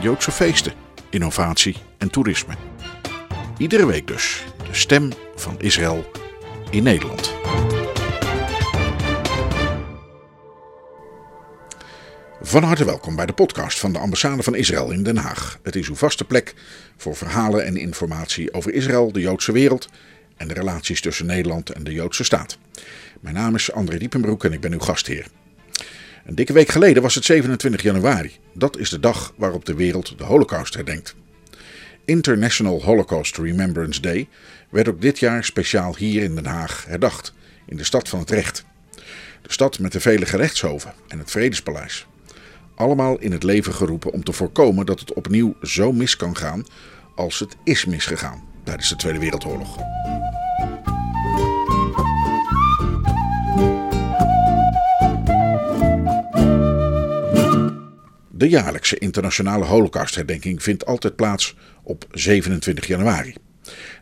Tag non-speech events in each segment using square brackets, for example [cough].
Joodse feesten, innovatie en toerisme. Iedere week dus de stem van Israël in Nederland. Van harte welkom bij de podcast van de ambassade van Israël in Den Haag. Het is uw vaste plek voor verhalen en informatie over Israël, de Joodse wereld en de relaties tussen Nederland en de Joodse staat. Mijn naam is André Diepenbroek en ik ben uw gastheer. Een dikke week geleden was het 27 januari. Dat is de dag waarop de wereld de Holocaust herdenkt. International Holocaust Remembrance Day werd ook dit jaar speciaal hier in Den Haag herdacht, in de stad van het recht. De stad met de vele gerechtshoven en het Vredespaleis. Allemaal in het leven geroepen om te voorkomen dat het opnieuw zo mis kan gaan als het is misgegaan tijdens de Tweede Wereldoorlog. De jaarlijkse internationale holocaustherdenking vindt altijd plaats op 27 januari.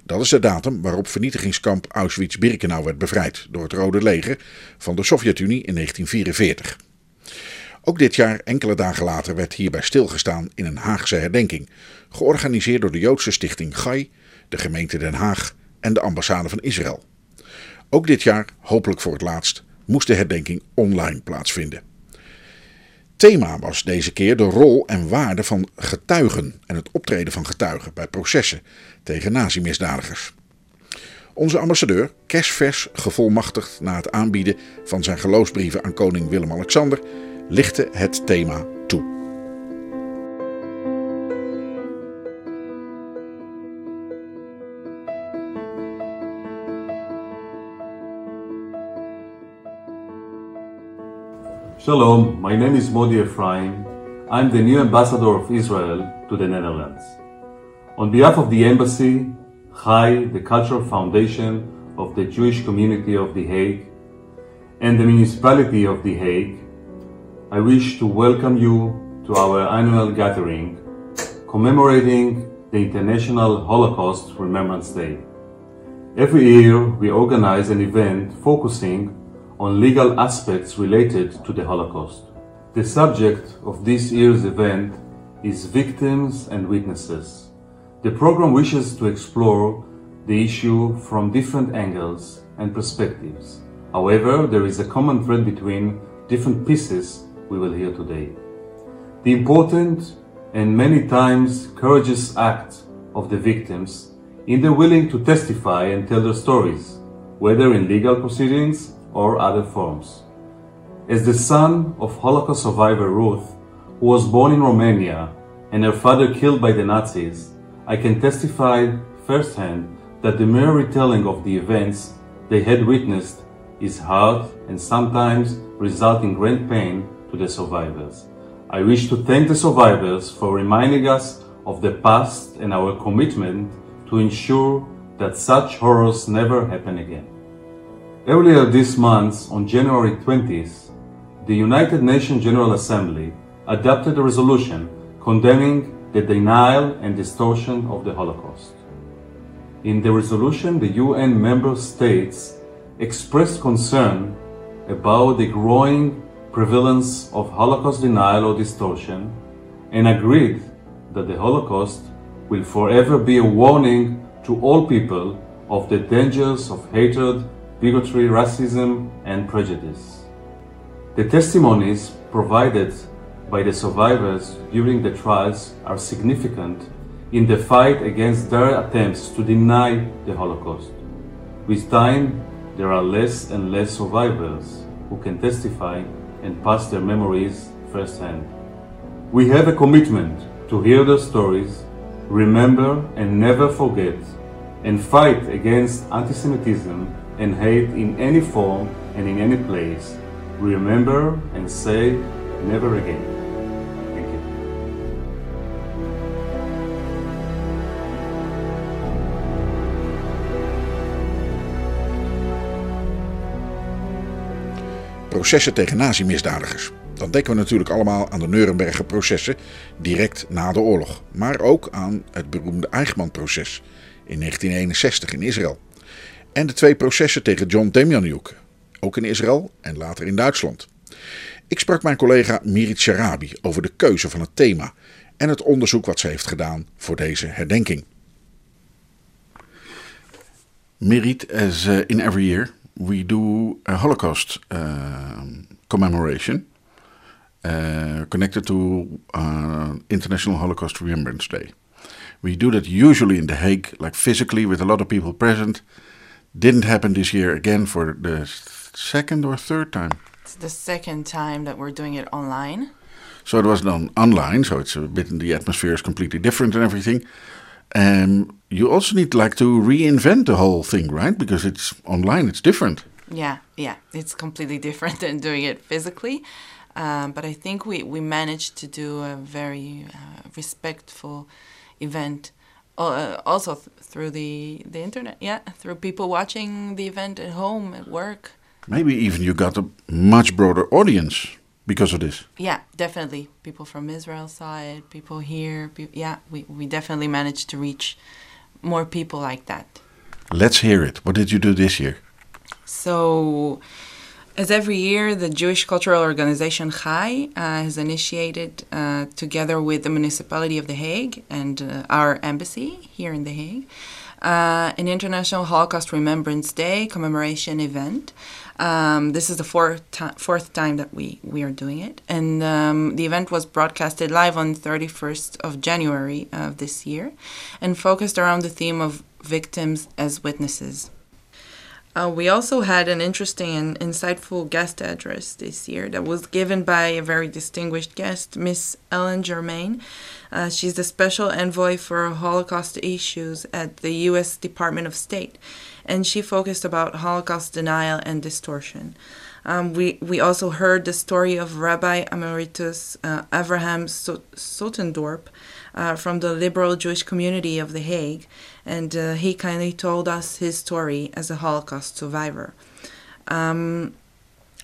Dat is de datum waarop vernietigingskamp Auschwitz-Birkenau werd bevrijd door het Rode Leger van de Sovjet-Unie in 1944. Ook dit jaar, enkele dagen later, werd hierbij stilgestaan in een Haagse herdenking, georganiseerd door de Joodse stichting GAI, de gemeente Den Haag en de ambassade van Israël. Ook dit jaar, hopelijk voor het laatst, moest de herdenking online plaatsvinden. Thema was deze keer de rol en waarde van getuigen en het optreden van getuigen bij processen tegen nazi-misdadigers. Onze ambassadeur, kerstvers gevolmachtigd na het aanbieden van zijn geloofsbrieven aan koning Willem-Alexander, lichtte het thema Shalom, my name is Modi Ephraim. I'm the new ambassador of Israel to the Netherlands. On behalf of the embassy, Chai, the cultural foundation of the Jewish community of The Hague, and the municipality of The Hague, I wish to welcome you to our annual gathering commemorating the International Holocaust Remembrance Day. Every year, we organize an event focusing on legal aspects related to the Holocaust. The subject of this year's event is victims and witnesses. The program wishes to explore the issue from different angles and perspectives. However, there is a common thread between different pieces we will hear today. The important and many times courageous act of the victims in their willing to testify and tell their stories, whether in legal proceedings or other forms. As the son of Holocaust survivor Ruth, who was born in Romania and her father killed by the Nazis, I can testify firsthand that the mere retelling of the events they had witnessed is hard and sometimes result in great pain to the survivors. I wish to thank the survivors for reminding us of the past and our commitment to ensure that such horrors never happen again. Earlier this month, on January 20th, the United Nations General Assembly adopted a resolution condemning the denial and distortion of the Holocaust. In the resolution, the UN member states expressed concern about the growing prevalence of Holocaust denial or distortion and agreed that the Holocaust will forever be a warning to all people of the dangers of hatred, bigotry, racism, and prejudice. The testimonies provided by the survivors during the trials are significant in the fight against their attempts to deny the Holocaust. With time, there are less and less survivors who can testify and pass their memories firsthand. We have a commitment to hear their stories, remember and never forget, and fight against anti-Semitism En hate in any form and in any place. Remember and say never again. Processen tegen nazi-misdadigers. Dan denken we natuurlijk allemaal aan de Nuremberger processen direct na de oorlog, maar ook aan het beroemde Eichmann-proces in 1961 in Israël. En de twee processen tegen John Demjanjuk, ook in Israël en later in Duitsland. Ik sprak mijn collega Mirit Sharabi over de keuze van het thema en het onderzoek wat ze heeft gedaan voor deze herdenking. Mirit, as uh, in every year, we do a Holocaust uh, commemoration uh, connected to International Holocaust Remembrance Day. We do that usually in The Hague, like physically with a lot of people present. Didn't happen this year again for the second or third time. It's the second time that we're doing it online. So it was done online, so it's a bit in the atmosphere is completely different and everything. Um, you also need like to reinvent the whole thing, right? Because it's online, it's different. Yeah, yeah, it's completely [laughs] different than doing it physically. Um, but I think we, we managed to do a very uh, respectful event. Uh, also th- through the, the internet, yeah, through people watching the event at home, at work. Maybe even you got a much broader audience because of this. Yeah, definitely. People from Israel side, people here. Pe- yeah, we, we definitely managed to reach more people like that. Let's hear it. What did you do this year? So, as every year, the Jewish Cultural Organization Chai uh, has initiated, uh, together with the municipality of The Hague and uh, our embassy here in The Hague, uh, an International Holocaust Remembrance Day commemoration event. Um, this is the fourth, fourth time that we, we are doing it. And um, the event was broadcasted live on 31st of January of this year and focused around the theme of victims as witnesses. Uh, we also had an interesting and insightful guest address this year that was given by a very distinguished guest, Miss Ellen Germain. Uh, she's the special envoy for Holocaust issues at the U.S. Department of State, and she focused about Holocaust denial and distortion. Um, we, we also heard the story of Rabbi Emeritus uh, Avraham Sotendorp uh, from the liberal Jewish community of The Hague, and uh, he kindly told us his story as a Holocaust survivor. Um,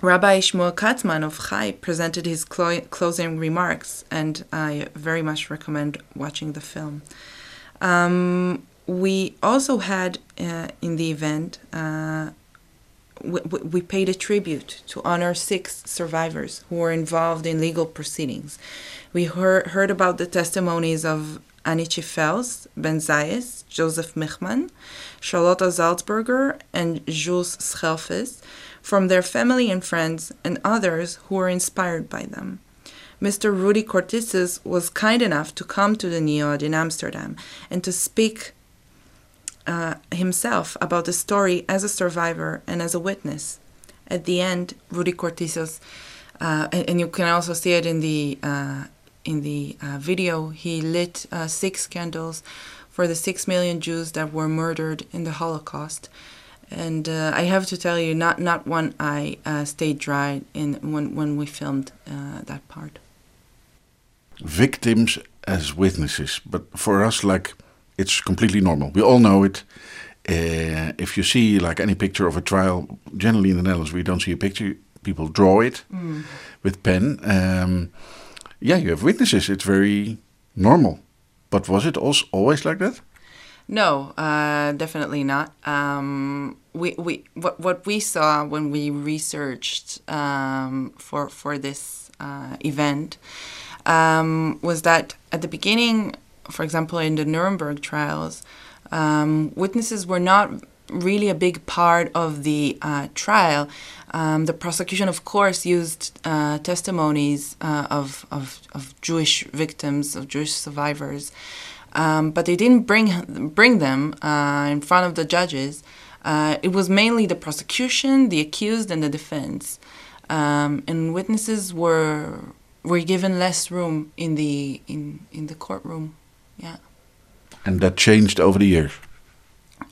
Rabbi Shmuel Katzman of Chai presented his clo- closing remarks, and I very much recommend watching the film. Um, we also had uh, in the event uh, we, we paid a tribute to honor six survivors who were involved in legal proceedings. We heard, heard about the testimonies of Anichi Fels, Ben Zayas, Joseph Michman, Charlotte Salzberger, and Jules Schelfes from their family and friends and others who were inspired by them. Mr. Rudy Cortices was kind enough to come to the NEOD in Amsterdam and to speak uh, himself about the story as a survivor and as a witness. At the end, Rudy Cortices, uh, and, and, you can also see it in the uh, in the uh, video, he lit uh, six candles for the six million Jews that were murdered in the Holocaust. And uh, I have to tell you, not not one eye stayed dry in when when we filmed that part. Victims as witnesses, but for us, like it's completely normal. We all know it. Uh, if you see like any picture of a trial, generally in the Netherlands we don't see a picture. People draw it mm. with pen. Um, yeah, you have witnesses. It's very normal. But was it also always like that? No, uh, definitely not. Um, we, we what, what we saw when we researched um, for for this uh, event um, was that at the beginning for example, in the Nuremberg trials, um, witnesses were not really a big part of the uh, trial. Um, the prosecution, of course, used uh, testimonies uh, of, of, of, Jewish victims, of Jewish survivors, um, but they didn't bring, bring them uh, in front of the judges. Uh, it was mainly the prosecution, the accused, and the defense. Um, and witnesses were, were given less room in the, in, in the courtroom yeah. And that changed over the years.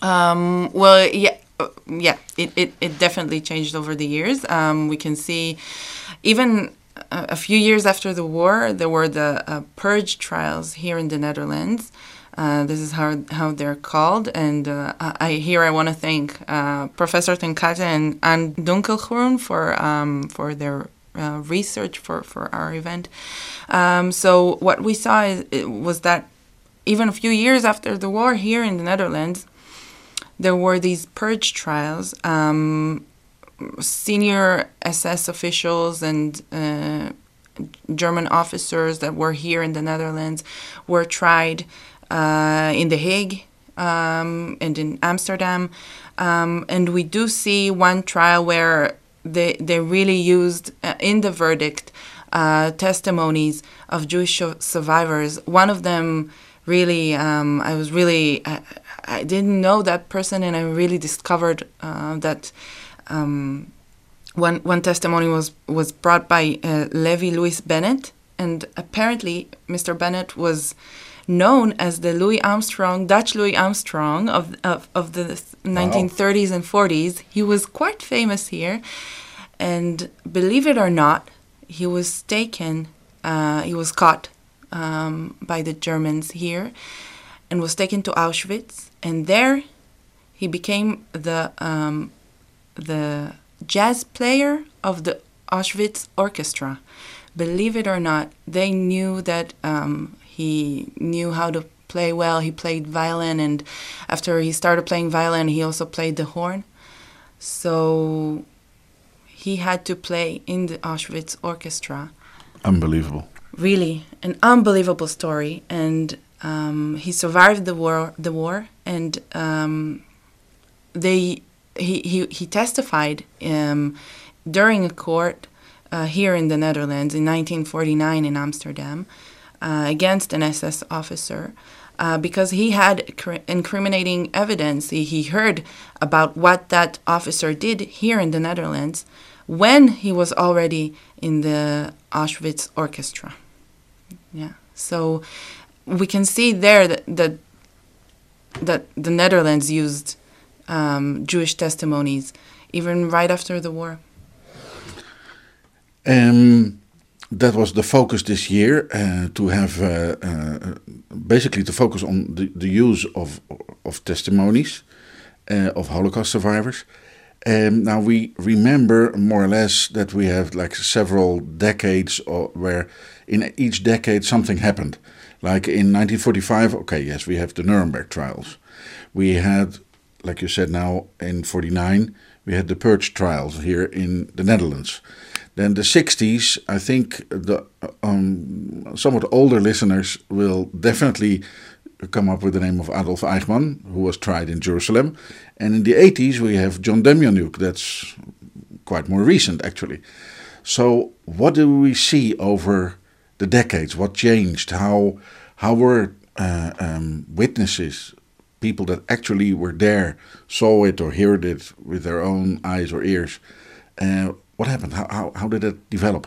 Um, well, yeah, yeah, it, it, it definitely changed over the years. Um, we can see, even a, a, few years after the war, there were the uh, purge trials here in the Netherlands. Uh, this is how how they're called, and uh, I here I want to thank uh, Professor Tenkate and Anne Dunkelgroen for um, for their uh, research for, for our event. Um, so what we saw is, was that even a few years after the war here in the Netherlands, there were these purge trials. Um, senior SS officials and uh, German officers that were here in the Netherlands were tried uh, in The Hague um, and in Amsterdam. Um, and we do see one trial where they, they really used uh, in the verdict uh, testimonies of Jewish survivors. One of them really, um, I was really, I, didn't know that person, and I really discovered uh, that. Um, one, one testimony was, was brought by uh, Levi Louis Bennett, and apparently Mr. Bennett was known as the Louis Armstrong, Dutch Louis Armstrong of, of, of the 1930s and 40s. He was quite famous here. And believe it or not, he was taken, uh, he was caught um, by the Germans here and was taken to Auschwitz. And there he became the, um, the jazz player of the Auschwitz orchestra. Believe it or not, they knew that um, he knew how to play well. He played violin, and after he started playing violin, he also played the horn. So he had to play in the Auschwitz orchestra. Unbelievable. Really, an unbelievable story, and um, he survived the war. The war, and um, they he he he testified um, during a court uh, here in the Netherlands in 1949 in Amsterdam uh, against an SS officer. Uh, because he had incriminating evidence. He, he heard about what that officer did here in the Netherlands when he was already in the Auschwitz orchestra. Yeah, so we can see there that that, that the Netherlands used um, Jewish testimonies even right after the war. Um, that was the focus this year uh, to have uh, uh, basically to focus on the, the use of of testimonies uh, of Holocaust survivors. Um, now we remember more or less that we have like several decades where in each decade something happened. Like in 1945, okay, yes, we have the Nuremberg trials. We had, like you said now, in 49, we had the Purge trials here in the Netherlands. Then the 60s, I think the um, somewhat older listeners will definitely come up with the name of Adolf Eichmann, who was tried in Jerusalem. And in the 80s, we have John Demjanjuk. That's quite more recent, actually. So, what do we see over the decades? What changed? How, how were uh, um, witnesses, people that actually were there, saw it or heard it with their own eyes or ears? Uh, what happened? How, how, how did it develop?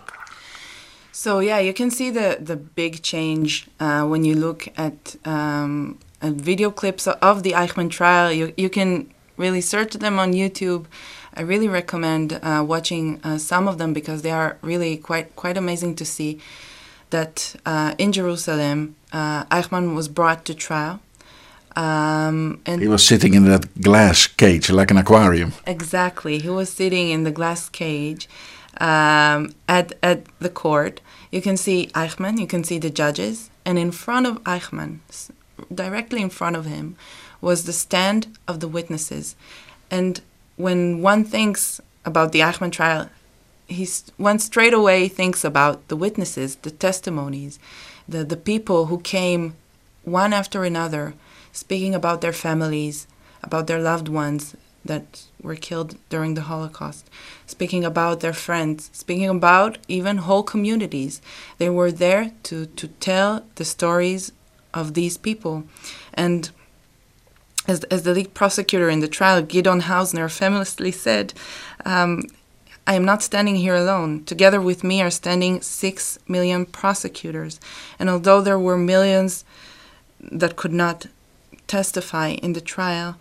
So yeah, you can see the the big change uh, when you look at, um, at video clips of the Eichmann trial. You you can really search them on YouTube. I really recommend uh, watching uh, some of them because they are really quite quite amazing to see. That uh, in Jerusalem, uh, Eichmann was brought to trial. Um, and he was sitting in that glass cage like an aquarium. Exactly, he was sitting in the glass cage um, at at the court. You can see Eichmann, you can see the judges, and in front of Eichmann, directly in front of him, was the stand of the witnesses. And when one thinks about the Eichmann trial, he's one straight away thinks about the witnesses, the testimonies, the, the people who came one after another, speaking about their families, about their loved ones that were killed during the Holocaust, speaking about their friends, speaking about even whole communities. They were there to, to tell the stories of these people. And as, as the lead prosecutor in the trial, Gideon Hausner, famously said, um, I am not standing here alone. Together with me are standing six million prosecutors. And although there were millions that could not testify in the trial,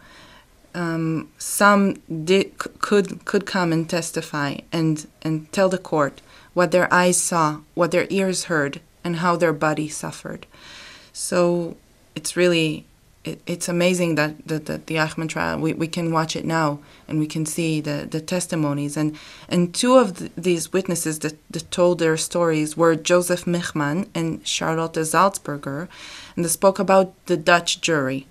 um, some did, could could come and testify and and tell the court what their eyes saw, what their ears heard, and how their body suffered. So it's really it, it's amazing that, that, that the Eichmann trial we, we can watch it now and we can see the, the testimonies and and two of th- these witnesses that, that told their stories were Joseph Michman and Charlotte Salzberger and they spoke about the Dutch jury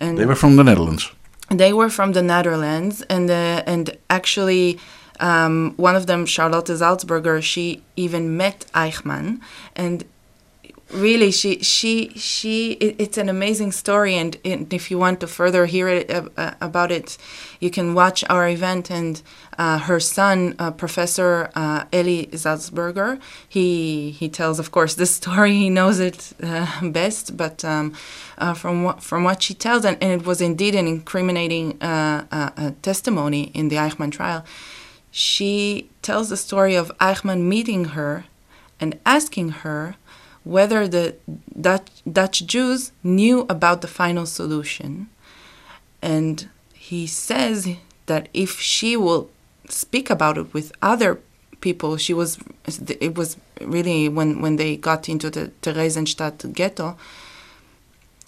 and They were from the Netherlands. they were from the Netherlands, and uh, and actually, um, one of them, Charlotte Salzberger, she even met Eichmann, and really, she she she. It, it's an amazing story, and, and if you want to further hear it uh, uh, about it, you can watch our event. And uh, her son, uh, Professor uh, Eli Salzberger, he he tells, of course, this [laughs] story. He knows it uh, best, but. Um, from what from what she tells, and, and it was indeed an incriminating testimony in the Eichmann trial. She tells the story of Eichmann meeting her and asking her whether the Dutch, Dutch Jews knew about the final solution, and he says that if she will speak about it with other people, she was. It was really when when they got into the Theresienstadt ghetto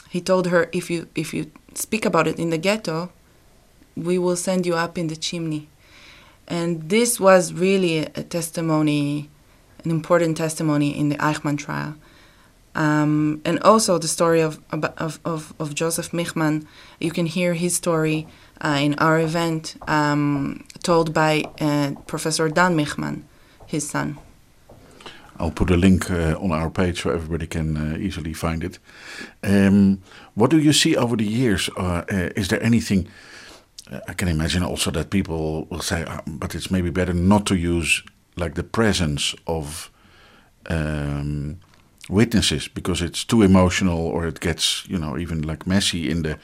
he told her if you if you speak about it in the ghetto we will send you up in the chimney and this was really a, testimony an important testimony in the eichmann trial um, and also the story of, of, of, of joseph michman you can hear his story uh, in our event um, told by uh, professor dan michman his son I'll put a link uh, on our page so everybody can uh, easily find it. Um, what do you see over the years? Uh, is there anything? I can imagine also that people will say, but it's maybe better not to use like the presence of um, witnesses because it's too emotional or it gets, you know, even like messy in the,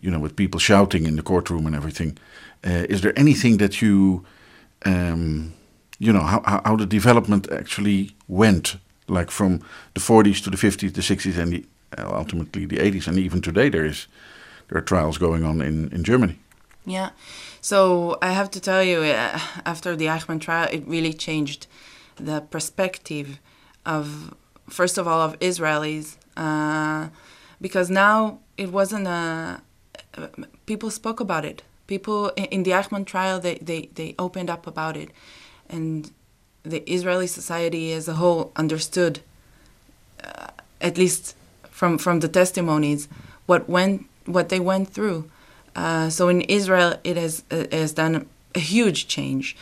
you know, with people shouting in the courtroom and everything. is there anything that you um, you know how, how the development actually went like from the 40s to the 50s the 60s and the, uh, ultimately the 80s and even today there is there are trials going on in, in germany yeah so i have to tell you uh, after the eichmann trial it really changed the perspective of first of all of israelis uh, because now it wasn't a people spoke about it. People in the eichmann trial they, they, they opened up about it. And the Israeli society as a whole understood, uh, at least from from the testimonies, what went what they went through. Uh, so in Israel, it has uh, has done a huge change,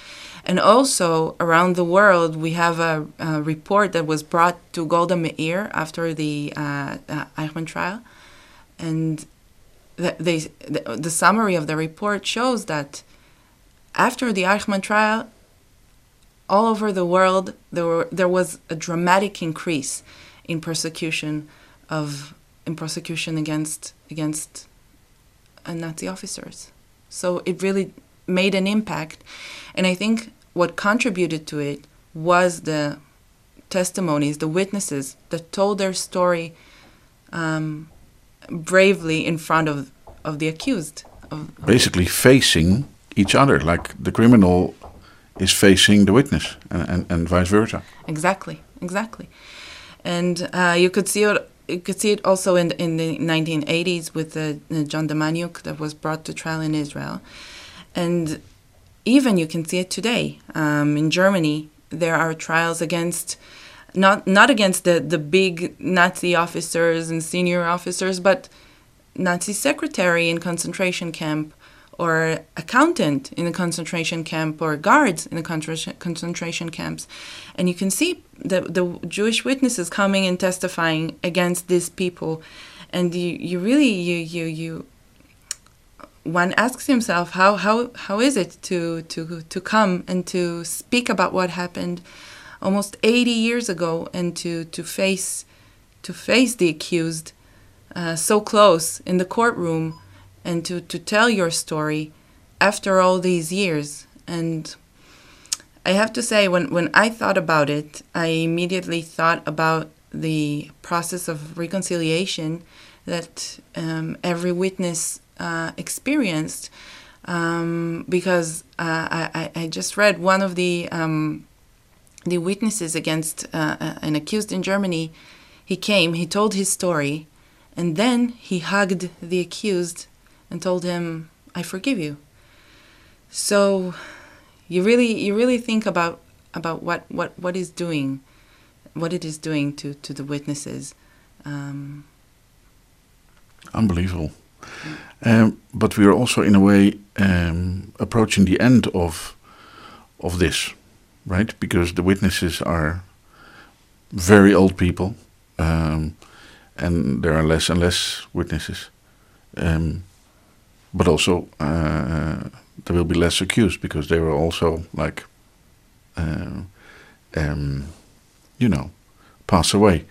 and also around the world, we have a, a report that was brought to Golda Meir after the uh, uh, Eichmann trial, and the, they, the, the summary of the report shows that after the Eichmann trial, all over the world, there, were, there was a dramatic increase in persecution of in prosecution against against uh, Nazi officers. So it really made an impact, and I think what contributed to it was the testimonies, the witnesses that told their story um, bravely in front of of the accused. Of, of Basically, facing each other, like the criminal is facing the witness and, and, and vice versa. Exactly, exactly. And uh, you could see it. You could see it also in in the 1980s with the, the John Demjanjuk that was brought to trial in Israel, and even you can see it today um, in Germany. There are trials against not not against the the big Nazi officers and senior officers, but Nazi secretary in concentration camp or accountant in a concentration camp or guards in the concentration camps. And you can see the, the Jewish witnesses coming and testifying against these people. And you, you really, you, you, you, one asks himself, how, how, how is it to, to, to come and to speak about what happened almost 80 years ago and to, to face, to face the accused uh, so close in the courtroom and to, to tell your story after all these years. And I have to say, when, when I thought about it, I immediately thought about the process of reconciliation that um, every witness uh, experienced. Um, because uh, I, I just read one of the um, the witnesses against uh, an accused in Germany. He came, he told his story, And then he hugged the accused and told him, I forgive you. So you really you really think about about what what what is doing what it is doing to to the witnesses um, Unbelievable. Um, but we are also, in a way, um, approaching the end of of this, right? Because the witnesses are very old people, um, and there are less and less witnesses. Um, but also, uh, there will be less accused because they will also like, uh, um, you know, pass away.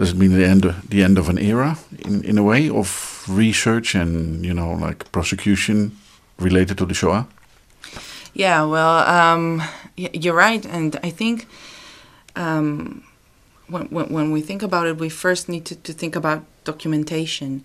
Does it mean the end the end of an era in, in a way of research and you know like prosecution related to the Shoah? Yeah, well, um, you're right, and I think um, when, when when we think about it, we first need to, to think about documentation,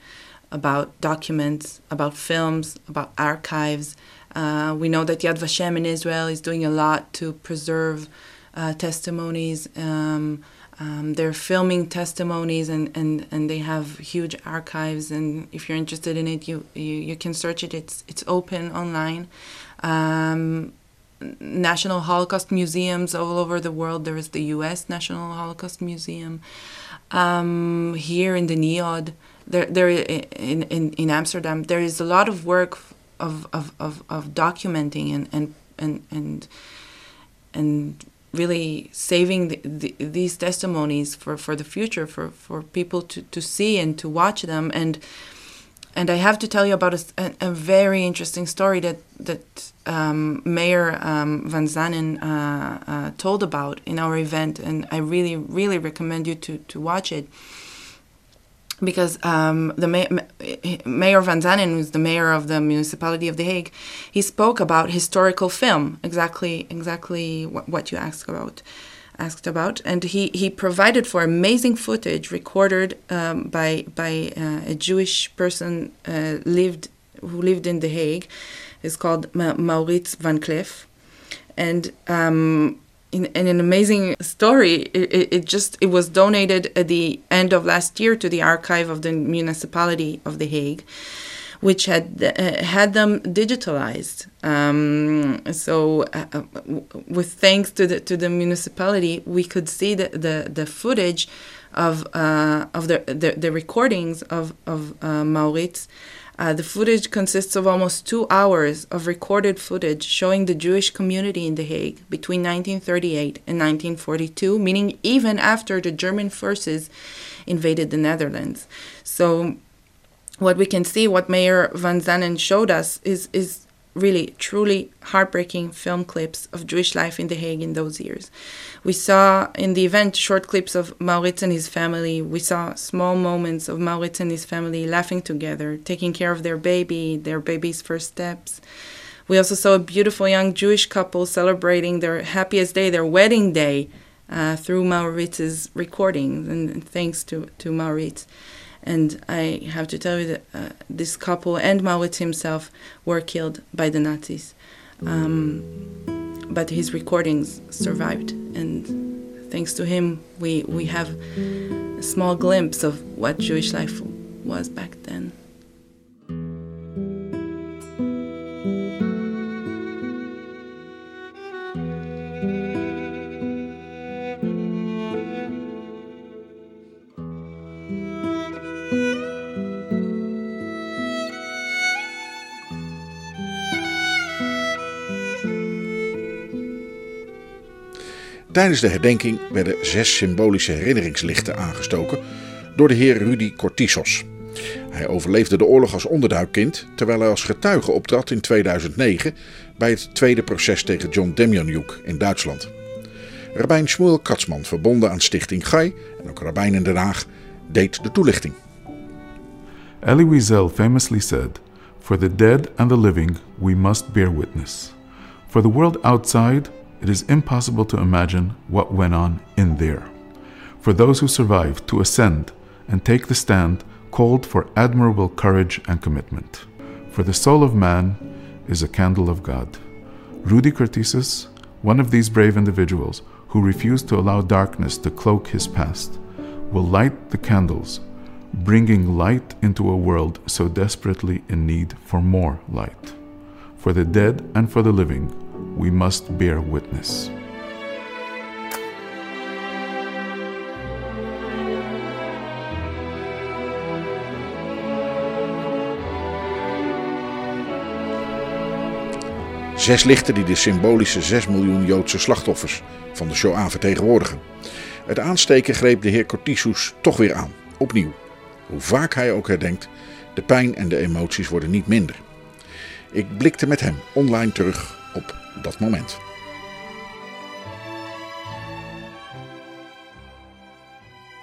about documents, about films, about archives. Uh, we know that Yad Vashem in Israel is doing a lot to preserve uh, testimonies. Um, um, they're filming testimonies and, and, and they have huge archives and if you're interested in it you, you, you can search it. It's it's open online. Um, national holocaust museums all over the world. There is the US National Holocaust Museum. Um, here in the NIOD there, there in, in, in Amsterdam there is a lot of work of, of, of, of documenting and and, and, and and really saving the, the, these testimonies for, for the future for, for people to, to see and to watch them. And and I have to tell you about a, a, very interesting story that that um, Mayor um, Van Zanen uh, uh, told about in our event, and I really really recommend you to to watch it because um, the Mayor Van Zanen, who's the mayor of the municipality of The Hague, he spoke about historical film, exactly exactly what, what you asked about, asked about, and he, he provided for amazing footage recorded um, by by uh, a Jewish person uh, lived who lived in The Hague. It's called Ma- Maurits van Cleef, and um, in, in, an amazing story. It, it, just it was donated at the end of last year to the archive of the municipality of The Hague, which had uh, had them digitalized. Um, so, uh, uh with thanks to the to the municipality, we could see the the, the footage of uh, of the, the, the recordings of of uh, Maurits. Uh, the footage consists of almost two hours of recorded footage showing the Jewish community in The Hague between 1938 and 1942, meaning even after the German forces invaded the Netherlands. So, what we can see, what Mayor Van Zanen showed us, is, is really truly heartbreaking film clips of Jewish life in The Hague in those years. We saw in the event short clips of Maurits and his family. We saw small moments of Maurits and his family laughing together, taking care of their baby, their baby's first steps. We also saw a beautiful young Jewish couple celebrating their happiest day, their wedding day, uh, through Maurits's recordings, and thanks to, to Maurits. And I have to tell you that uh, this couple and Maurits himself were killed by the Nazis. Um, but his recordings survived, and thanks to him, we, we have a small glimpse of what Jewish life was back then. Tijdens de herdenking werden zes symbolische herinneringslichten aangestoken door de heer Rudy Cortisos. Hij overleefde de oorlog als onderduikkind, terwijl hij als getuige optrad in 2009 bij het tweede proces tegen John Demjanjuk in Duitsland. Rabijn Shmuel Katzman, verbonden aan Stichting Gai en ook Rabijn in Den Haag, deed de toelichting. Elie Wiesel famously said, For the dead and the living we must bear witness. For the world outside it is impossible to imagine what went on in there. For those who survived to ascend and take the stand called for admirable courage and commitment. For the soul of man is a candle of God. Rudy Curtisis, one of these brave individuals who refused to allow darkness to cloak his past, will light the candles, bringing light into a world so desperately in need for more light. For the dead and for the living, we must bear witness. Zes lichten die de symbolische 6 miljoen Joodse slachtoffers van de Shoah vertegenwoordigen. Het aansteken greep de heer Cortisous toch weer aan, opnieuw. Hoe vaak hij ook herdenkt, de pijn en de emoties worden niet minder. Ik blikte met hem online terug op dat moment.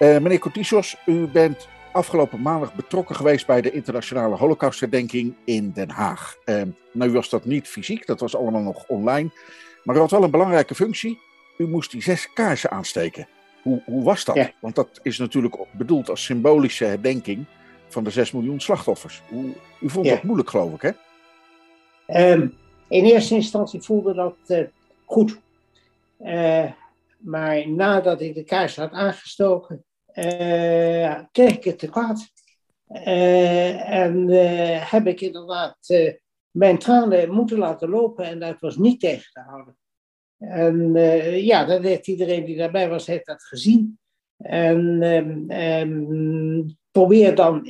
Uh, meneer Cortisos, u bent afgelopen maandag betrokken geweest bij de internationale Holocaustherdenking in Den Haag. Uh, nou was dat niet fysiek, dat was allemaal nog online. Maar u had wel een belangrijke functie. U moest die zes kaarsen aansteken. Hoe, hoe was dat? Ja. Want dat is natuurlijk bedoeld als symbolische herdenking van de 6 miljoen slachtoffers. Hoe, u vond Ja. dat moeilijk, geloof ik, hè? Ehm, in eerste instantie voelde dat eh, goed. Eh, maar nadat ik de kaars had aangestoken, eh, kreeg ik het te kwaad. En heb ik inderdaad mijn tranen moeten laten lopen en dat was niet tegen te houden. En ja, dat heeft iedereen die daarbij was, heeft dat gezien. En ehm, probeer dan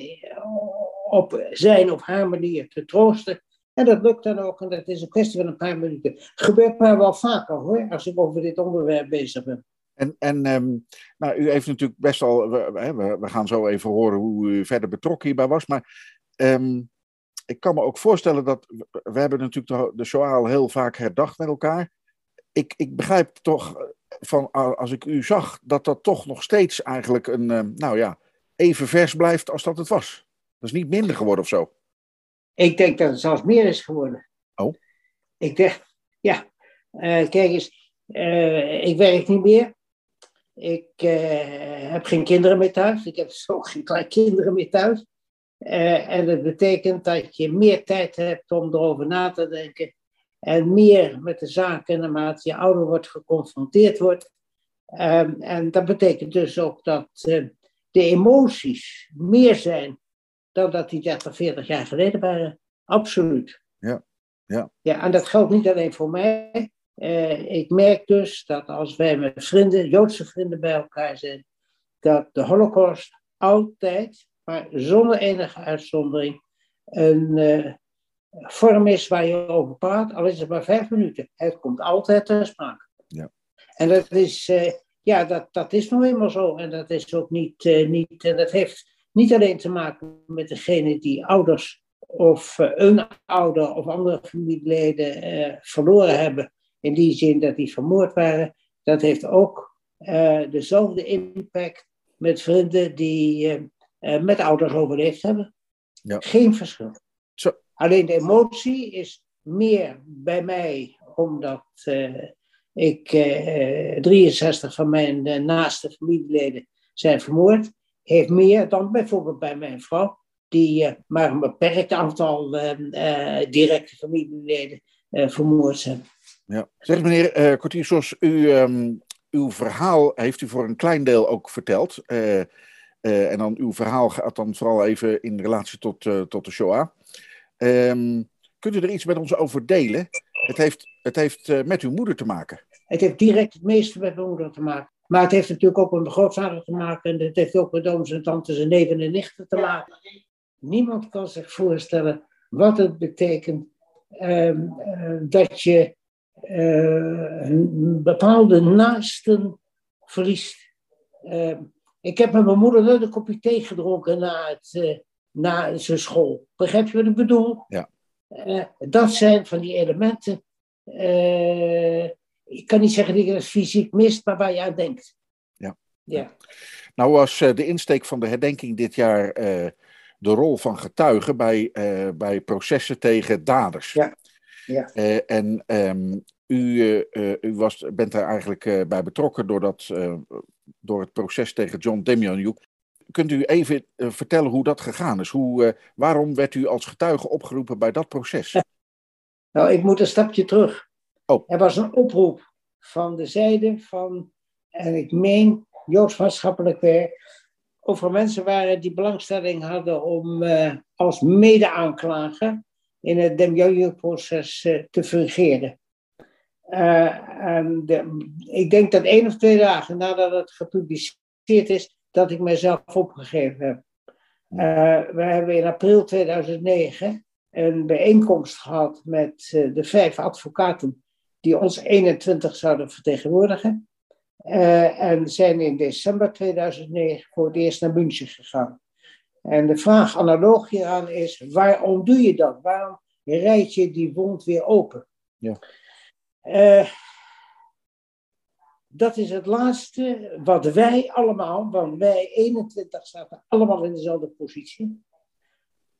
op zijn of haar manier te troosten. En dat lukt dan ook, en dat is een kwestie van een paar minuten. Gebeurt mij wel vaker hoor, als ik over dit onderwerp bezig ben. En, en ehm, nou, u heeft natuurlijk best al, we, we, gaan zo even horen hoe u verder betrokken hierbij was, maar ehm, ik kan me ook voorstellen dat, we hebben natuurlijk de, de al heel vaak herdacht met elkaar. Ik, ik begrijp toch van, als ik u zag, dat dat toch nog steeds eigenlijk een, ehm, nou ja, even vers blijft als dat het was. Dat is niet minder geworden of zo. Ik denk dat het zelfs meer is geworden. Oh. Ik denk, ja, eh, kijk eens, eh, ik werk niet meer. Ik eh, heb geen kinderen meer thuis. Ik heb ook geen kleinkinderen meer thuis. En dat betekent dat je meer tijd hebt om erover na te denken. En meer met de zaken naarmate je ouder wordt geconfronteerd wordt. Ehm, en dat betekent dus ook dat de emoties meer zijn dan dat die 30, 40 jaar geleden waren. Absoluut. Ja, ja. Ja, en dat geldt niet alleen voor mij. Eh, ik merk dus dat als wij met vrienden, Joodse vrienden bij elkaar zijn, dat de Holocaust altijd, maar zonder enige uitzondering, een eh, vorm is waar je over praat, al is het maar vijf minuten. Het komt altijd ter sprake. Ja. En dat is, eh, ja, dat, dat is nou eenmaal zo. En dat is ook niet, niet en dat heeft niet alleen te maken met degene die ouders of eh, een ouder of andere familieleden eh, verloren hebben, in die zin dat die vermoord waren. Dat heeft ook eh, dezelfde impact met vrienden die eh, met ouders overleefd hebben. Ja. Geen verschil. Zo. Alleen de emotie is meer bij mij, omdat ik eh, 63 van mijn naaste familieleden zijn vermoord. Heeft meer dan bijvoorbeeld bij mijn vrouw, die eh, maar een beperkt aantal eh, eh, directe familieleden eh, vermoord zijn. Ja. Zeg meneer Cortisos, u, um, uw verhaal heeft u voor een klein deel ook verteld. Uh, en dan uw verhaal gaat dan vooral even in relatie tot, uh, tot de Shoah. Um, kunt u er iets met ons over delen? Het heeft, het heeft uh, met uw moeder te maken. Het heeft direct het meeste met mijn moeder te maken. Maar het heeft natuurlijk ook met mijn grootvader te maken. En het heeft ook met ooms en tantes en neven en nichten te maken. Niemand kan zich voorstellen wat het betekent um, uh, dat je uh, een bepaalde naasten verliest. Uh, ik heb met mijn moeder nooit een kopje thee gedronken na, het, uh, na zijn school. Begrijp je wat ik bedoel? Ja. Dat zijn van die elementen. Ik kan niet zeggen dat je het fysiek mist, maar waar je aan denkt. Ja. ja. Nou was uh, de insteek van de herdenking dit jaar uh, de rol van getuigen bij, uh, bij processen tegen daders. Ja. ja. en um, u, u was, bent daar eigenlijk bij betrokken door, dat, door het proces tegen John Demjanjuk. Kunt u even vertellen hoe dat gegaan is? Hoe, waarom werd u als getuige opgeroepen bij dat proces? [laughs] Nou, ik moet een stapje terug. Oh. Er was een oproep van de zijde van, en ik meen, Joods maatschappelijk werk, over mensen waren die belangstelling hadden om uh, als mede-aanklager in het Demjanjuk-proces uh, te fungeren. en de, ik denk dat één of twee dagen nadat het gepubliceerd is, dat ik mezelf opgegeven heb. we hebben in april 2009 een bijeenkomst gehad met de vijf advocaten die ons 21 zouden vertegenwoordigen. Uh, en zijn in december 2009 voor het eerst naar München gegaan. En de vraag analoog hieraan is, waarom doe je dat? Waarom rijd je die wond weer open? Ja. Uh, dat is het laatste wat wij allemaal, want wij 21 zaten allemaal in dezelfde positie.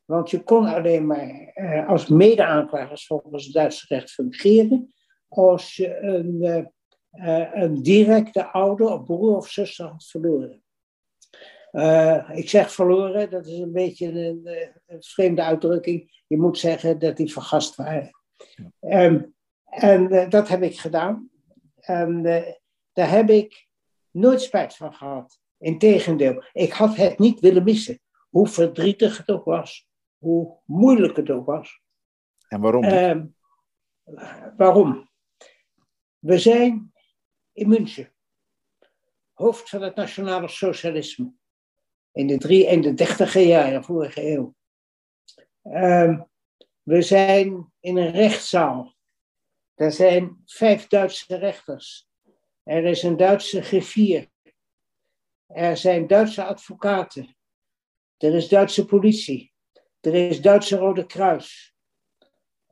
Want je kon alleen maar uh, als mede-aanklagers volgens het Duitse recht fungeren als je een uh, een directe ouder of broer of zuster had verloren. Uh, ik zeg verloren, dat is een beetje een, een, vreemde uitdrukking. Je moet zeggen dat die vergast waren. Ja. Um, en uh, dat heb ik gedaan. En daar heb ik nooit spijt van gehad. Integendeel, ik had het niet willen missen. Hoe verdrietig het ook was. Hoe moeilijk het ook was. En waarom? Um, waarom? We zijn in München. Hoofd van het nationale socialisme. In de, drie, in de dertiger jaren vorige eeuw. Um, we zijn in een rechtszaal. Er zijn vijf Duitse rechters. Er is een Duitse griffier. Er zijn Duitse advocaten. Er is Duitse politie. Er is Duitse Rode Kruis.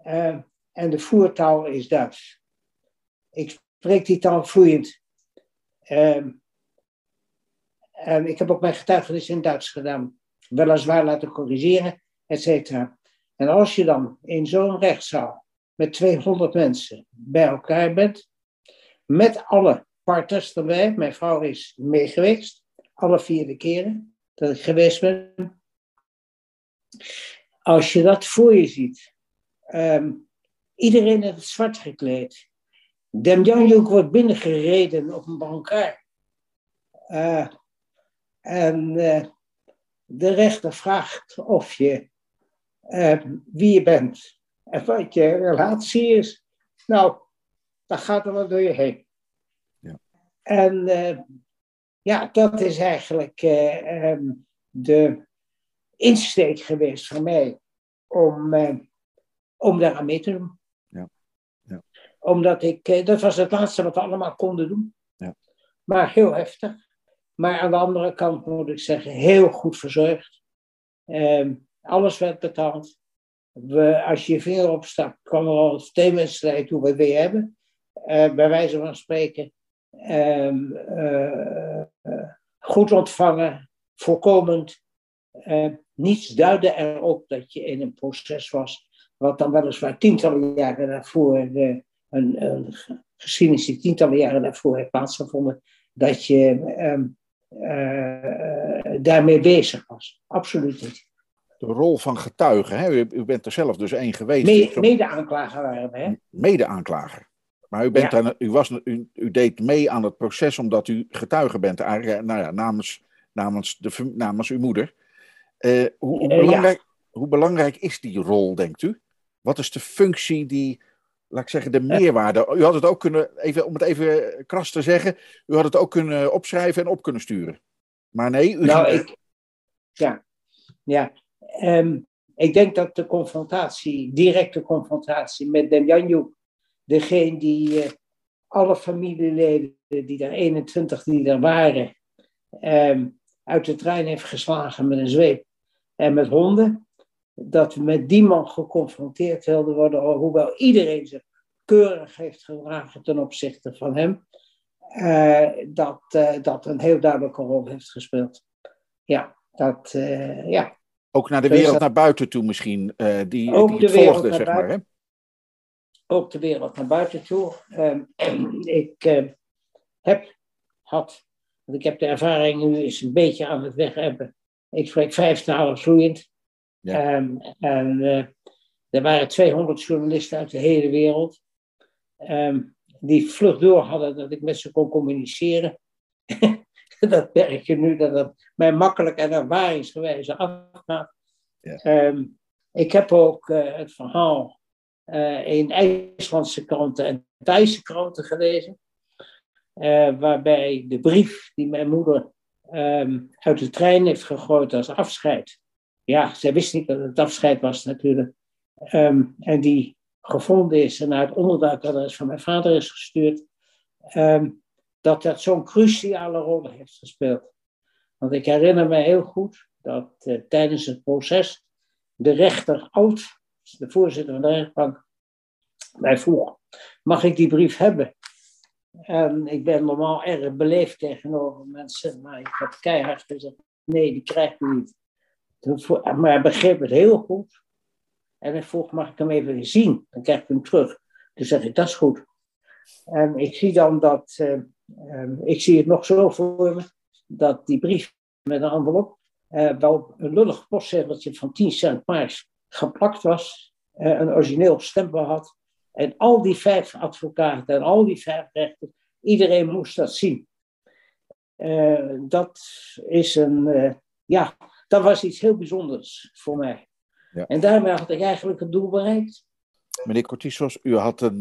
Uh, en de voertaal is Duits. Ik spreekt die taal vloeiend. En ik heb ook mijn getuigenis in Duits gedaan. Weliswaar laten corrigeren, et cetera. En als je dan in zo'n rechtszaal met 200 mensen bij elkaar bent, met alle partners erbij, mijn vrouw is mee geweest, alle vier de keren dat ik geweest ben. Als je dat voor je ziet, um, iedereen in het zwart gekleed, Demjanjuk wordt binnengereden op een brancard. Uh, en uh, de rechter vraagt of je uh, wie je bent en wat je relatie is. Nou, dan gaat er wat door je heen. Ja. En ja, dat is eigenlijk um, de insteek geweest voor mij om, om daar aan mee te doen omdat ik, eh, dat was het laatste wat we allemaal konden doen. Ja. Maar heel heftig. Maar aan de andere kant moet ik zeggen, heel goed verzorgd. Um, alles werd betaald. We, als je je vinger opstak, kwam er al een theewedstrijd hoe we weer hebben. Uh, bij wijze van spreken. Uh, uh, goed ontvangen, voorkomend. niets duidde erop dat je in een proces was, wat dan weliswaar tientallen jaren daarvoor een, een geschiedenis die tientallen jaren daarvoor heeft plaatsgevonden, dat je um, uh, daarmee bezig was. Absoluut niet. De rol van getuigen, hè? U, u bent er zelf dus één geweest. Me, Mede-aanklager waren we, hè? Mede-aanklager. Maar u, bent ja. u, was, u, u, deed mee aan het proces omdat u getuige bent, eigenlijk, nou ja, namens, namens, de, namens uw moeder. Uh, hoe, hoe, belangrijk, ja. hoe belangrijk is die rol, denkt u? Wat is de functie die laat ik zeggen, de meerwaarde. U had het ook kunnen, even, om het even kras te zeggen, u had het ook kunnen opschrijven en op kunnen sturen. Maar nee, u nou, ik, ja, ja. Um, ik denk dat de confrontatie, directe confrontatie met Demjanjuk, degene die uh, alle familieleden, die er 21 die er waren, um, uit de trein heeft geslagen met een zweep en met honden, dat we met die man geconfronteerd wilden worden, hoewel iedereen zich keurig heeft gedragen ten opzichte van hem, uh, dat, uh, dat een heel duidelijke rol heeft gespeeld. Ja, dat, uh, ja. Ook naar de wereld naar buiten toe misschien, die, die het volgde, zeg maar. Hè? Ook de wereld naar buiten toe. Ehm, [clears throat] ik heb, had, want ik heb de ervaring nu eens een beetje aan het weg hebben. Ik spreek vijf talen vloeiend. Ja. Um, en uh, er waren 200 journalisten uit de hele wereld. Um, die vlug door hadden dat ik met ze kon communiceren. [laughs] dat merk je nu dat het mij makkelijk en ervaringsgewijze afgaat. Ja. Ehm, ik heb ook eh, het verhaal eh, in IJslandse kranten en Thaise kranten gelezen. waarbij de brief die mijn moeder ehm, uit de trein heeft gegooid als afscheid. Ja, zij wist niet dat het afscheid was natuurlijk. Ehm, en die gevonden is en naar het onderduikadres van mijn vader is gestuurd. ehm, dat dat zo'n cruciale rol heeft gespeeld. Want ik herinner me heel goed dat eh, tijdens het proces de rechter Oud, de voorzitter van de rechtbank, mij vroeg: mag ik die brief hebben? En ik ben normaal erg beleefd tegenover mensen, maar ik heb keihard gezegd: nee, die krijg je niet. Maar hij begreep het heel goed. En hij vroeg: mag ik hem even zien? Dan krijg ik hem terug. Toen zeg ik: dat is goed. En ik zie dan dat, eh, eh, ik zie het nog zo voor me, dat die brief met een envelop eh, wel een lullig postzegeltje van 10 cent prijs geplakt was, eh, een origineel stempel had. En al die vijf advocaten en al die vijf rechters, iedereen moest dat zien. Dat is een, ja, dat was iets heel bijzonders voor mij. Ja. En daarmee had ik eigenlijk het doel bereikt. Meneer Cortisos, u had een.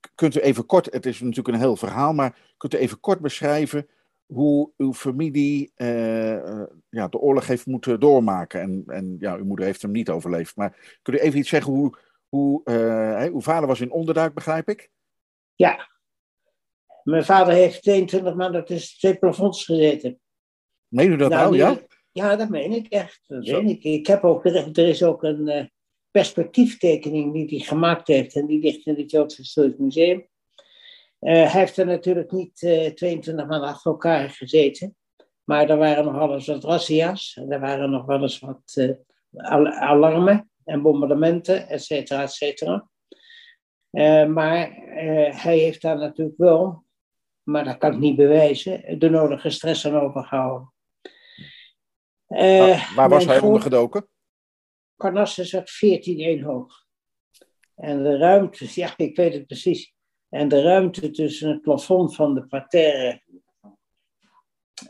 k- kunt u even kort, het is natuurlijk een heel verhaal, maar kunt u even kort beschrijven hoe uw familie eh, eh, ja, de oorlog heeft moeten doormaken? En, en ja, uw moeder heeft hem niet overleefd. Maar kunt u even iets zeggen hoe. hoe hè, uw vader was in onderduik, begrijp ik? Ja. Mijn vader heeft 22 maanden tussen twee plafonds gezeten. Meen u dat nou? die- ja? Ja, dat meen ik echt. Dat Zo. meen ik. ik heb ook, er, er is ook een eh, perspectieftekening die hij gemaakt heeft en die ligt in het Joods Historisch Museum. Eh, hij heeft er natuurlijk niet eh, 22 maanden achter elkaar gezeten, maar er waren nog eens wat razzia's, en er waren nog wel eens wat eh, al- alarmen en bombardementen, et cetera, et cetera. Eh, maar eh, hij heeft daar natuurlijk wel, maar dat kan ik niet bewijzen, de nodige stress aan overgehouden. Eh, Waar- was hij groot- ondergedoken? Parnassus zat 14 hoog. En de ruimte, [laughs] ja, ik weet het precies. En de ruimte tussen het plafond van de parterre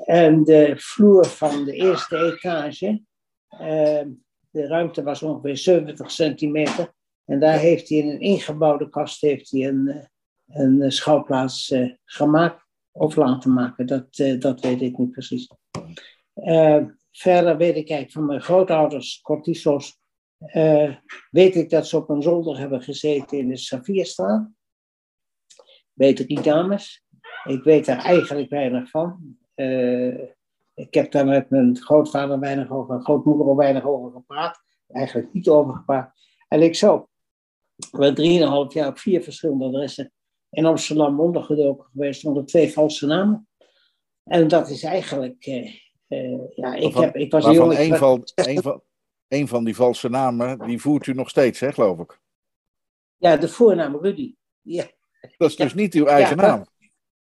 en de vloer van de eerste etage. eh, de ruimte was ongeveer 70 centimeter. En daar heeft hij in een ingebouwde kast heeft hij een, eh, een schouwplaats eh, gemaakt of laten maken. Dat, dat weet ik niet precies. Verder weet ik van mijn grootouders, Cortisos, eh, weet ik dat ze op een zolder hebben gezeten in de Savierstraat. Bij drie dames. Ik weet daar eigenlijk weinig van. Eh, ik heb daar met mijn grootvader weinig over, mijn grootmoeder al weinig over gepraat. Eigenlijk niet over gepraat. En ik zo, ben drieënhalf jaar op vier verschillende adressen in Amsterdam ondergedoken geweest onder twee valse namen. En dat is eigenlijk, eh, ja, ik, heb, ik was ik een van, een, van, een van die valse namen, die voert u nog steeds, hè, geloof ik. Ja, de voornaam Rudy. Ja. Dat is dus niet uw eigen Ja, naam.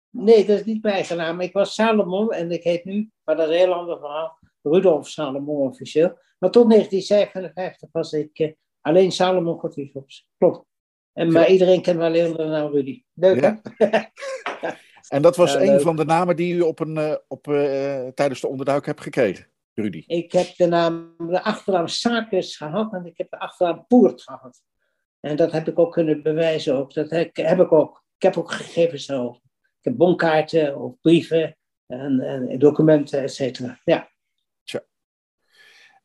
Nee, dat is niet mijn eigen naam. Ik was Salomon en ik heet nu, maar dat is een heel ander verhaal, Rudolf Salomon officieel. Maar tot 1957 was ik eh, alleen Salomon Cortisos. Klopt. En, maar iedereen kent wel alleen de naam Rudy. Leuk hè? [laughs] En dat was Ja, een leuk. van de namen die u op een, eh, op, eh, tijdens de onderduik hebt gekregen, Rudy. Ik heb de naam, de achternaam Sakus gehad en ik heb de achternaam Poert gehad. En dat heb ik ook kunnen bewijzen ook. Dat heb, heb ik ook. Ik heb ook gegevens daarover. Ik heb bonkaarten of brieven en, en documenten, et cetera. Ja.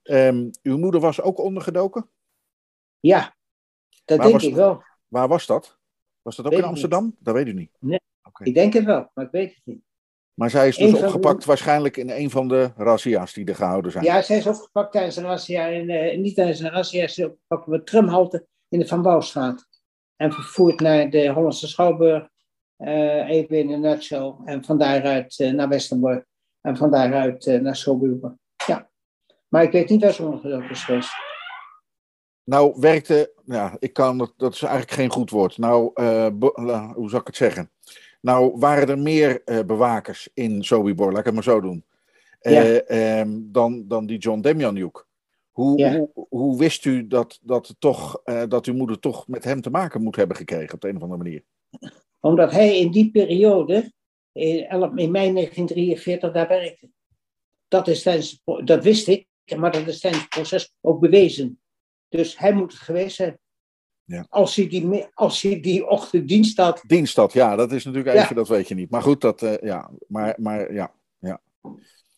Ehm, uw moeder was ook ondergedoken. Ja, dat Waar denk was ik wel. Waar was dat? Was dat ook Weet in Amsterdam? Dat weet u niet. Ik denk het wel, maar ik weet het niet. Maar zij is dus de- opgepakt waarschijnlijk in een van de razzia's die er gehouden zijn. Ja, zij is opgepakt tijdens een razzia. En, eh, niet tijdens een razzia, ze is opgepakt op een tramhalte in de Van Bouwstraat. En vervoerd naar de Hollandse Schouwburg. eh, even in een nutshell. En van daaruit eh, naar Westerbork. En van daaruit naar Schouwburg. Ja. Maar ik weet niet waar ze ondergedoken is geweest. Nou werkte, ja, ik kan, dat, is eigenlijk geen goed woord. Nou, hoe zou ik het zeggen? Nou waren er meer eh, bewakers in Sobibor, laat ik het maar zo doen, eh, Ja. ehm, dan, dan die John Demjanjuk. Hoe, Ja. hoe, hoe wist u dat, dat, toch, eh, dat uw moeder toch met hem te maken moet hebben gekregen op de een of andere manier? Omdat hij in die periode in, in mei 1943 daar werkte. Dat, is tijdens, dat wist ik, maar dat is tijdens het proces ook bewezen. Dus hij moet het geweest zijn. Ja. Als, hij die, als hij die ochtend dienst had. Dienst had, ja, dat is natuurlijk even, dat weet je niet. Maar goed, dat, uh, ja, maar, maar ja, ja.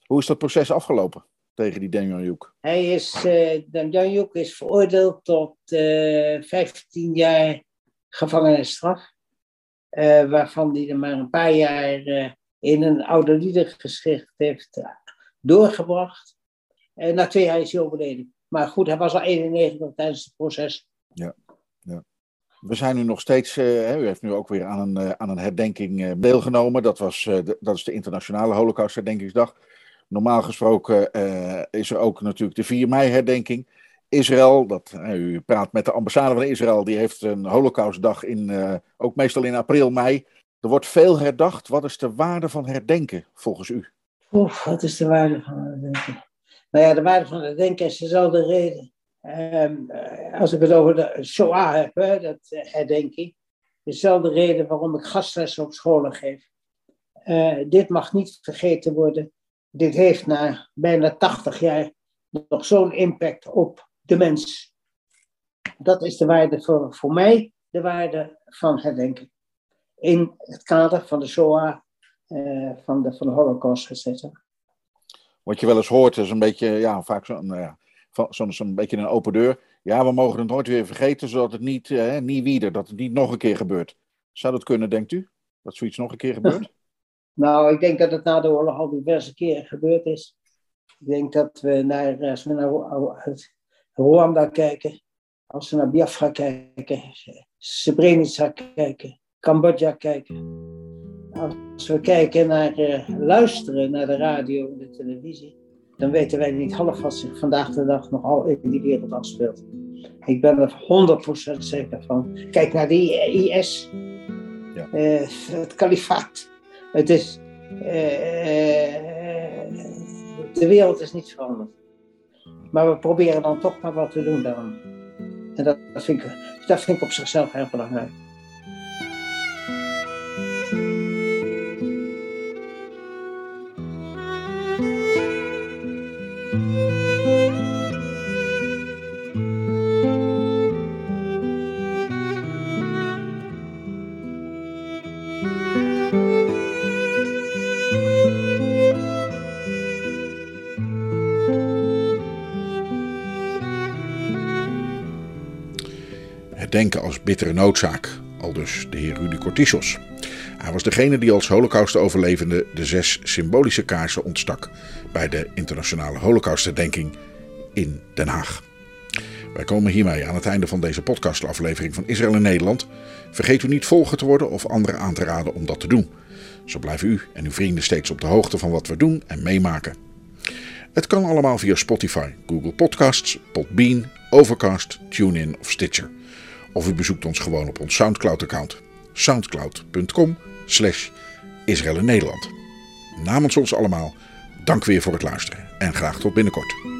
Hoe is dat proces afgelopen tegen die Demjanjuk? Hij is, uh, Demjanjuk is veroordeeld tot uh, eh, 15 jaar gevangenisstraf. Waarvan hij er maar een paar jaar in een oude liedergeschrift heeft doorgebracht. En na twee jaar is hij overleden. Maar goed, hij was al 91 tijdens het proces. Ja. We zijn nu nog steeds, uh, u heeft nu ook weer aan een, uh, aan een herdenking deelgenomen. Dat, was, dat is de Internationale Holocaustherdenkingsdag. Normaal gesproken is er ook natuurlijk de 4 mei herdenking. Israël, dat, u praat met de ambassade van Israël, die heeft een holocaustdag in, ook meestal in april, mei. Er wordt veel herdacht. Wat is de waarde van herdenken volgens u? Wat is de waarde van herdenken? Nou ja, de waarde van herdenken is dezelfde reden. Um, als ik het over de Shoah heb, hè, dat uh, herdenking, dezelfde reden waarom ik gastlessen op scholen geef. Uh, dit mag niet vergeten worden. Dit heeft na bijna 80 jaar nog zo'n impact op de mens. Dat is de waarde voor, voor mij, de waarde van herdenken. In het kader van de Shoah, van, de, van de Holocaust, etc. Wat je wel eens hoort, is een beetje, ja, vaak zo'n nou ja, zo'n zo beetje een open deur. Ja, we mogen het nooit weer vergeten, zodat het niet, eh, niet wieder, dat het niet nog een keer gebeurt. Zou dat kunnen, denkt u? Dat zoiets nog een keer gebeurt? [laughs] nou, ik denk dat het na de oorlog al diverse keren gebeurd is. Ik denk dat we naar, als we naar Rwanda kijken, als we naar Biafra kijken, Srebrenica kijken, Cambodja kijken. Als we kijken naar uh, luisteren naar de radio en de televisie, dan weten wij niet half wat zich vandaag de dag nog al in die wereld afspeelt. Ik ben er 100% zeker van. Kijk naar die IS, ja. uh, het kalifaat. Het is, uh, de wereld is niet veranderd. Maar we proberen dan toch maar wat te doen daarom. En dat, dat, vind, ik, dat vind ik op zichzelf heel belangrijk. Denken als bittere noodzaak, al dus de heer Rudy Cortichos. Hij was degene die als holocaust-overlevende de zes symbolische kaarsen ontstak bij de internationale holocaustherdenking in Den Haag. Wij komen hiermee aan het einde van deze podcastaflevering van Israël in Nederland. Vergeet u niet volgen te worden of anderen aan te raden om dat te doen. Zo blijven u en uw vrienden steeds op de hoogte van wat we doen en meemaken. Het kan allemaal via Spotify, Google Podcasts, Podbean, Overcast, TuneIn of Stitcher. Of u bezoekt ons gewoon op ons Soundcloud-account. soundcloud.com slash Israël in Nederland. Namens ons allemaal, dank weer voor het luisteren en graag tot binnenkort.